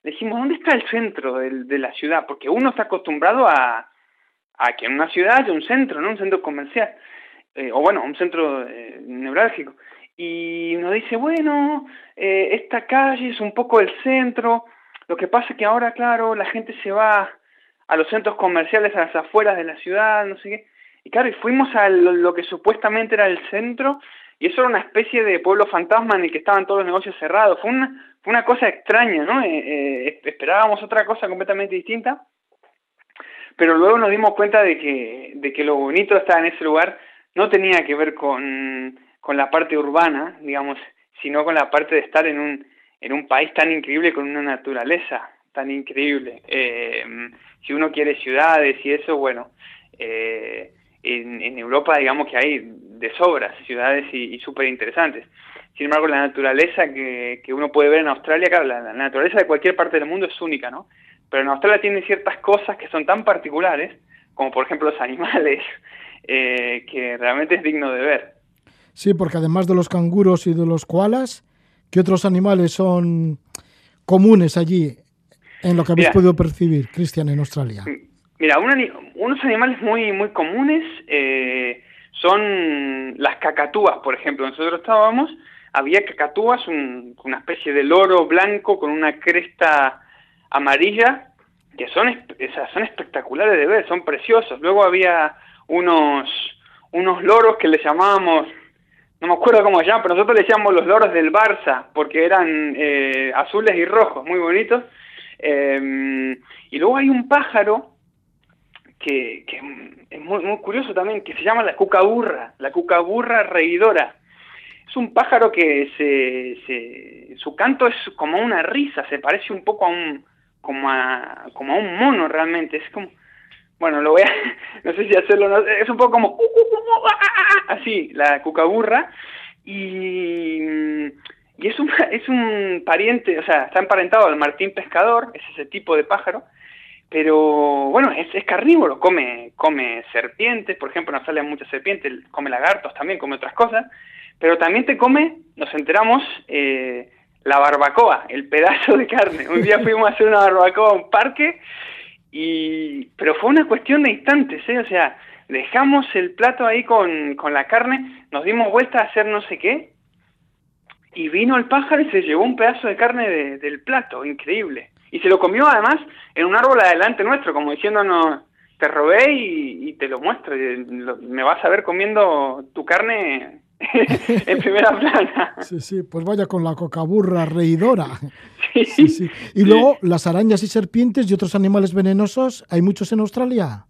le dijimos, ¿dónde está el centro de, la ciudad? Porque uno está acostumbrado a, a que en una ciudad haya un centro, ¿no? Un centro comercial, eh, o bueno, un centro eh, neurálgico. Y nos dice, bueno, eh, esta calle es un poco el centro, lo que pasa es que ahora, claro, la gente se va a los centros comerciales a las afueras de la ciudad, no sé qué. Y claro, y fuimos a lo, que supuestamente era el centro, y eso era una especie de pueblo fantasma en el que estaban todos los negocios cerrados. Fue una, fue una cosa extraña, ¿no? esperábamos otra cosa completamente distinta pero luego nos dimos cuenta de que, de que lo bonito de estar en ese lugar no tenía que ver con, con la parte urbana, digamos, sino con la parte de estar en un, en un país tan increíble con una naturaleza tan increíble. Eh, si uno quiere ciudades y eso, bueno, eh, en, Europa digamos que hay de sobras ciudades y, y súper interesantes. Sin embargo, la naturaleza que, que, uno puede ver en Australia, claro, la, la, naturaleza de cualquier parte del mundo es única, ¿no? pero en Australia tiene ciertas cosas que son tan particulares, como por ejemplo los animales, *laughs* eh, que realmente es digno de ver. Sí, porque además de los canguros y de los koalas, ¿qué otros animales son comunes allí en lo que habéis podido percibir, Cristian, en Australia? Mira, unos animales muy, muy comunes eh, son las cacatúas, por ejemplo. Nosotros estábamos, había cacatúas, una especie de loro blanco con una cresta amarilla que son, esas son espectaculares de ver, son preciosos. Luego había unos, unos loros que le llamábamos, no me acuerdo cómo se llaman, pero nosotros le decíamos los loros del Barça, porque eran eh, azules y rojos, muy bonitos. Em, y luego hay un pájaro que, es muy, curioso también, que se llama la cucaburra, la cucaburra reidora. Es un pájaro que se, su canto es como una risa, se parece un poco a un, como a, como a un mono realmente, es como, bueno, lo voy a, *laughs* no sé si hacerlo, es un poco como, así, la cucaburra, y, y es, un, *laughs* es un pariente, o sea, está emparentado al martín pescador, es ese tipo de pájaro, pero bueno, es, es carnívoro, come, come serpientes, por ejemplo, nos salen muchas serpientes, come lagartos también, come otras cosas, pero también te come, nos enteramos, eh, la barbacoa, el pedazo de carne. Un día *laughs* fuimos a hacer una barbacoa a un parque, y pero fue una cuestión de instantes, ¿eh? O sea, dejamos el plato ahí con, con la carne, nos dimos vuelta a hacer no sé qué, y vino el pájaro y se llevó un pedazo de carne del plato, increíble. Y se lo comió además en un árbol adelante nuestro, como diciéndonos, te robé y, te lo muestro, me vas a ver comiendo tu carne *laughs* en primera plana. Sí, sí, pues vaya con la cocaburra reidora. Sí, sí. Y luego, las arañas y serpientes y otros animales venenosos, ¿hay muchos en Australia?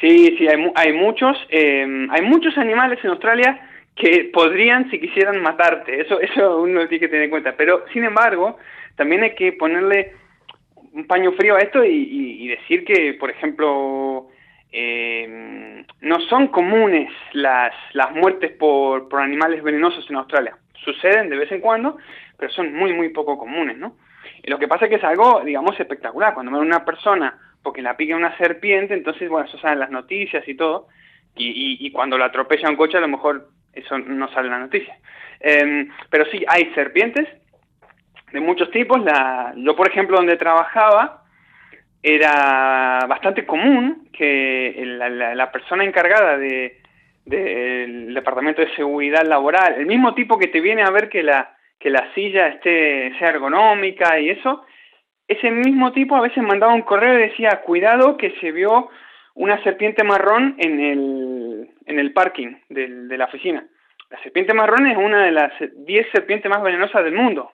Sí, sí, hay, hay muchos. Em, hay muchos animales en Australia que podrían, si quisieran, matarte. Eso, eso uno tiene que tener en cuenta. Pero, sin embargo, también hay que ponerle un paño frío a esto y, decir que, por ejemplo, eh, no son comunes las, las muertes por, por animales venenosos en Australia. Suceden de vez en cuando, pero son muy, muy poco comunes, ¿no? Y lo que pasa es que es algo, digamos, espectacular. Cuando ven una persona porque la pica una serpiente, entonces, bueno, eso sale las noticias y todo, y, y, cuando la atropella un coche, a lo mejor eso no sale en la noticia. Em, pero sí, hay serpientes de muchos tipos. La, yo, por ejemplo, donde trabajaba, era bastante común que la, persona encargada de del departamento de seguridad laboral, el mismo tipo que te viene a ver que la que la silla esté sea ergonómica y eso, ese mismo tipo a veces mandaba un correo y decía, cuidado que se vio una serpiente marrón en el, en el parking de la oficina. La serpiente marrón es una de las 10 serpientes más venenosas del mundo.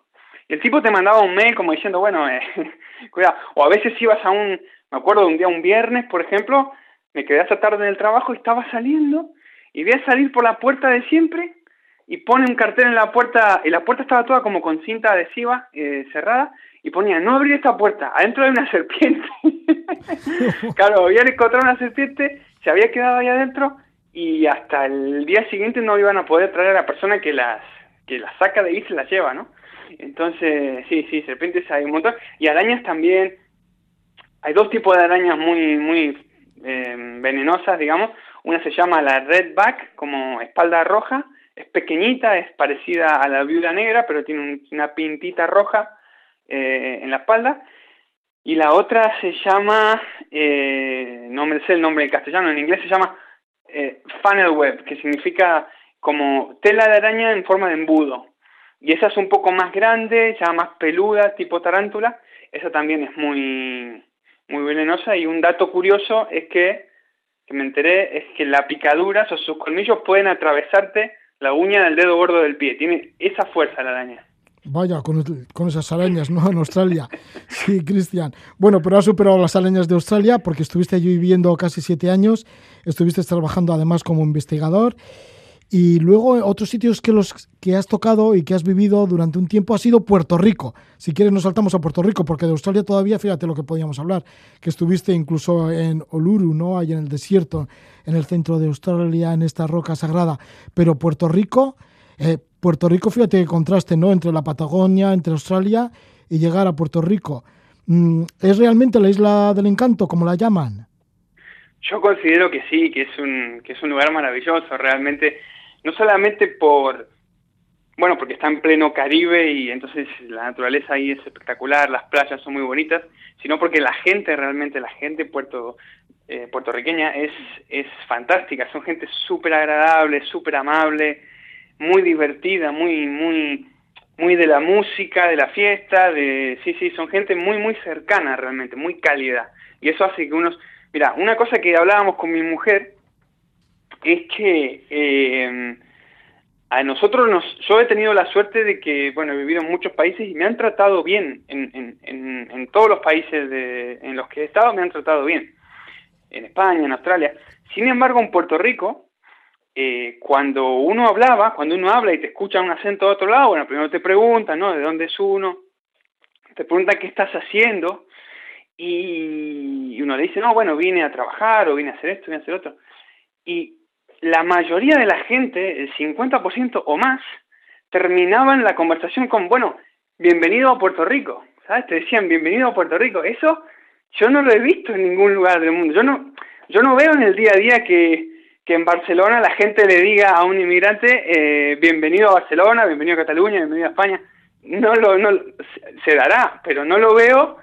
Y el tipo te mandaba un mail como diciendo, bueno, eh, *laughs* cuidado. O a veces ibas a un, me acuerdo de un día, un viernes, por ejemplo, me quedé hasta tarde en el trabajo y estaba saliendo y vi a salir por la puerta de siempre y pone un cartel en la puerta, y la puerta estaba toda como con cinta adhesiva eh, cerrada, y ponía, no abrir esta puerta, adentro hay una serpiente. *laughs* *laughs* claro, habían encontrado una serpiente, se había quedado ahí adentro, y hasta el día siguiente no iban a poder traer a la persona que las, que las saca de ahí y se las lleva, ¿no? Entonces, sí, sí, serpientes hay un montón, y arañas también, hay dos tipos de arañas muy, muy eh, venenosas, digamos, una se llama la redback, como espalda roja, es pequeñita, es parecida a la viuda negra, pero tiene una pintita roja eh, en la espalda. Y la otra se llama, eh, no me sé el nombre en castellano, en inglés se llama eh, funnel web, que significa como tela de araña en forma de embudo. Y esa es un poco más grande, ya más peluda, tipo tarántula. Esa también es muy, muy venenosa. Y un dato curioso es que, que me enteré, es que la picadura, o sus colmillos pueden atravesarte la uña del dedo gordo del pie. Tiene esa fuerza la araña. Vaya, con, esas arañas, ¿no? En Australia. Sí, Cristian. Bueno, pero has superado las arañas de Australia porque estuviste allí viviendo casi siete años, estuviste trabajando además como investigador y luego otros sitios que los que has tocado y que has vivido durante un tiempo ha sido Puerto Rico. Si quieres nos saltamos a Puerto Rico, porque de Australia todavía, fíjate lo que podíamos hablar, que estuviste incluso en Uluru, ¿no? Ahí en el desierto, en el centro de Australia, en esta roca sagrada. Pero Puerto Rico, eh, Puerto Rico, fíjate el contraste, ¿no? Entre la Patagonia, entre Australia y llegar a Puerto Rico. Mm, ¿Es realmente la isla del encanto, como la llaman? Yo considero que sí, que es un, que es un lugar maravilloso. Realmente no solamente por, bueno, porque está en pleno Caribe y entonces la naturaleza ahí es espectacular, las playas son muy bonitas, sino porque la gente realmente, la gente puerto, eh, puertorriqueña es, es fantástica, son gente súper agradable, súper amable, muy divertida, muy, muy, muy de la música, de la fiesta, de, sí, sí, son gente muy, muy cercana realmente, muy cálida. Y eso hace que unos, mira, una cosa que hablábamos con mi mujer, es que eh, a nosotros nos, yo he tenido la suerte de que, bueno, he vivido en muchos países y me han tratado bien, en, en, en, todos los países de, en los que he estado me han tratado bien, en España, en Australia. Sin embargo, en Puerto Rico, eh, cuando uno hablaba, cuando uno habla y te escucha un acento de otro lado, bueno, primero te preguntan, ¿no? ¿De dónde es uno? Te preguntan qué estás haciendo y uno le dice, no, bueno, vine a trabajar o vine a hacer esto, vine a hacer otro. Y la mayoría de la gente, el 50% o más, terminaban la conversación con, bueno, bienvenido a Puerto Rico, ¿sabes? Te decían, bienvenido a Puerto Rico. Eso yo no lo he visto en ningún lugar del mundo. Yo no, yo no veo en el día a día que, que en Barcelona la gente le diga a un inmigrante, eh, bienvenido a Barcelona, bienvenido a Cataluña, bienvenido a España. No lo, no, se dará, pero no lo veo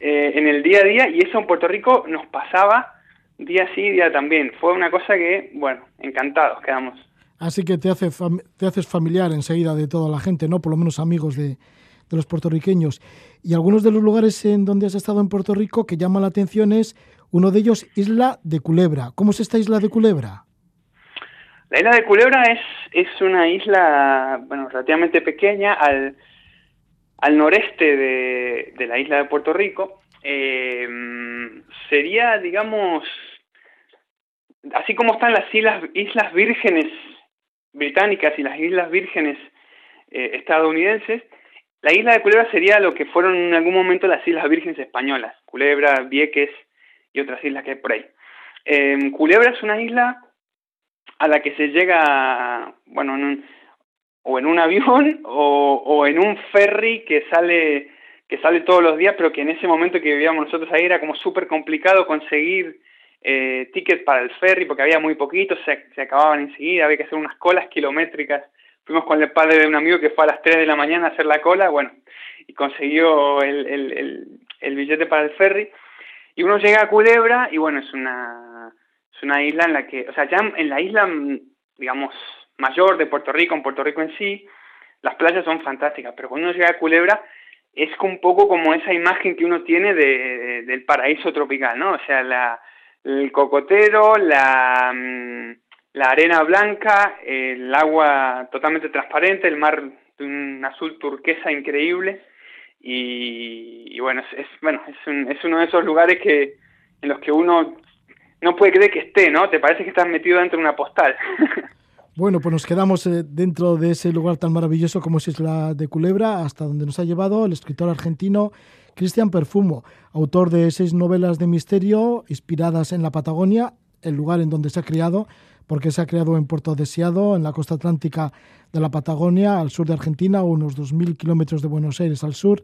eh, en el día a día y eso en Puerto Rico nos pasaba día sí, día también. Fue una cosa que, bueno, encantados quedamos. Así que te, hace te haces familiar enseguida de toda la gente, ¿no? Por lo menos amigos de, de los puertorriqueños. Y algunos de los lugares en donde has estado en Puerto Rico que llaman la atención es uno de ellos, Isla de Culebra. ¿Cómo es esta Isla de Culebra? La isla de Culebra es, es una isla, bueno, relativamente pequeña al, al noreste de, de la isla de Puerto Rico. Eh, sería, digamos, así como están las islas, islas vírgenes británicas y las islas vírgenes eh, estadounidenses, La isla de Culebra sería lo que fueron en algún momento las Islas Vírgenes Españolas, Culebra, Vieques y otras islas que hay por ahí. Culebra es una isla a la que se llega, bueno, en un, o en un avión *laughs* o, o, en un ferry que sale que sale todos los días, pero que en ese momento que vivíamos nosotros ahí era como súper complicado conseguir eh, tickets para el ferry porque había muy poquitos, se, se acababan enseguida, había que hacer unas colas kilométricas. Fuimos con el padre de un amigo que fue a las 3 de la mañana a hacer la cola, bueno, y consiguió el, el, el billete para el ferry. Y uno llega a Culebra y bueno, es una, es una isla en la que, o sea, ya en la isla, digamos, mayor de Puerto Rico, en Puerto Rico en sí, las playas son fantásticas, pero cuando uno llega a Culebra es un poco como esa imagen que uno tiene de, de, del paraíso tropical, ¿no? O sea, la, el cocotero, la, la arena blanca, el agua totalmente transparente, el mar de un azul turquesa increíble y, bueno, es, bueno es, es uno de esos lugares que en los que uno no puede creer que esté, ¿no? Te parece que estás metido dentro de una postal. *laughs* Bueno, pues nos quedamos eh, dentro de ese lugar tan maravilloso como es Isla de Culebra, hasta donde nos ha llevado el escritor argentino Cristian Perfumo, autor de seis novelas de misterio inspiradas en la Patagonia, el lugar en donde se ha criado, porque se ha creado en Puerto Deseado, en la costa atlántica de la Patagonia, al sur de Argentina, a unos 2.000 kilómetros de Buenos Aires al sur.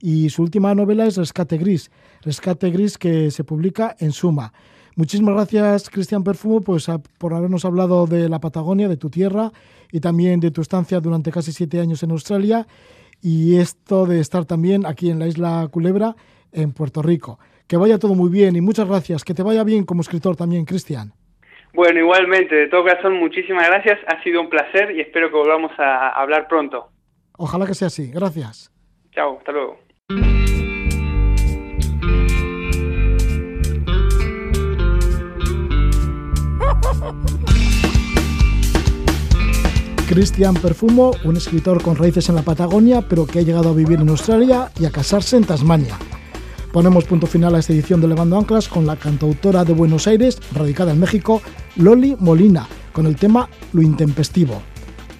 Y su última novela es Rescate Gris, Rescate Gris que se publica en Suma. Muchísimas gracias, Cristian Perfumo, pues, por habernos hablado de la Patagonia, de tu tierra y también de tu estancia durante casi siete años en Australia y esto de estar también aquí en la isla Culebra, en Puerto Rico. Que vaya todo muy bien y muchas gracias. Que te vaya bien como escritor también, Cristian. Bueno, igualmente, de todo corazón, muchísimas gracias. Ha sido un placer y espero que volvamos a hablar pronto. Ojalá que sea así. Gracias. Chao, hasta luego. Cristian Perfumo, un escritor con raíces en la Patagonia, pero que ha llegado a vivir en Australia y a casarse en Tasmania. Ponemos punto final a esta edición de Levando Anclas con la cantautora de Buenos Aires, radicada en México, Loli Molina, con el tema Lo Intempestivo.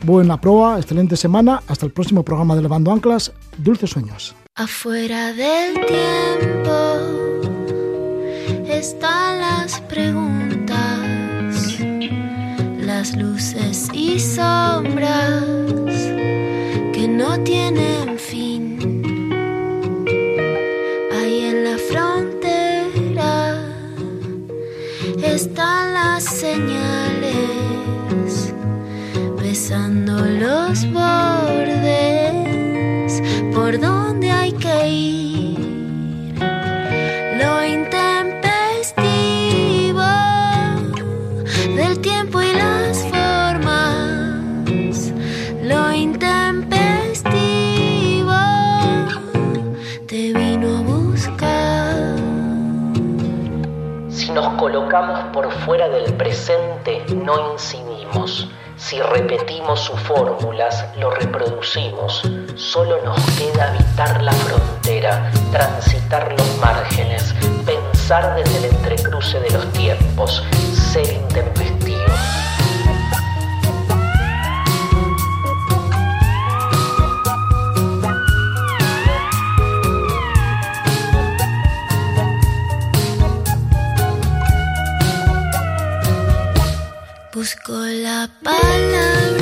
Buena prueba, excelente semana, hasta el próximo programa de Levando Anclas, Dulces Sueños. Afuera del tiempo están las preguntas las luces y sombras que no tienen están las señales, besando los bordes por donde hay que ir. Colocamos por fuera del presente, no incidimos. Si repetimos sus fórmulas, lo reproducimos. Solo nos queda habitar la frontera, transitar los márgenes, pensar desde el entrecruce de los tiempos, ser intempestivos. La palabra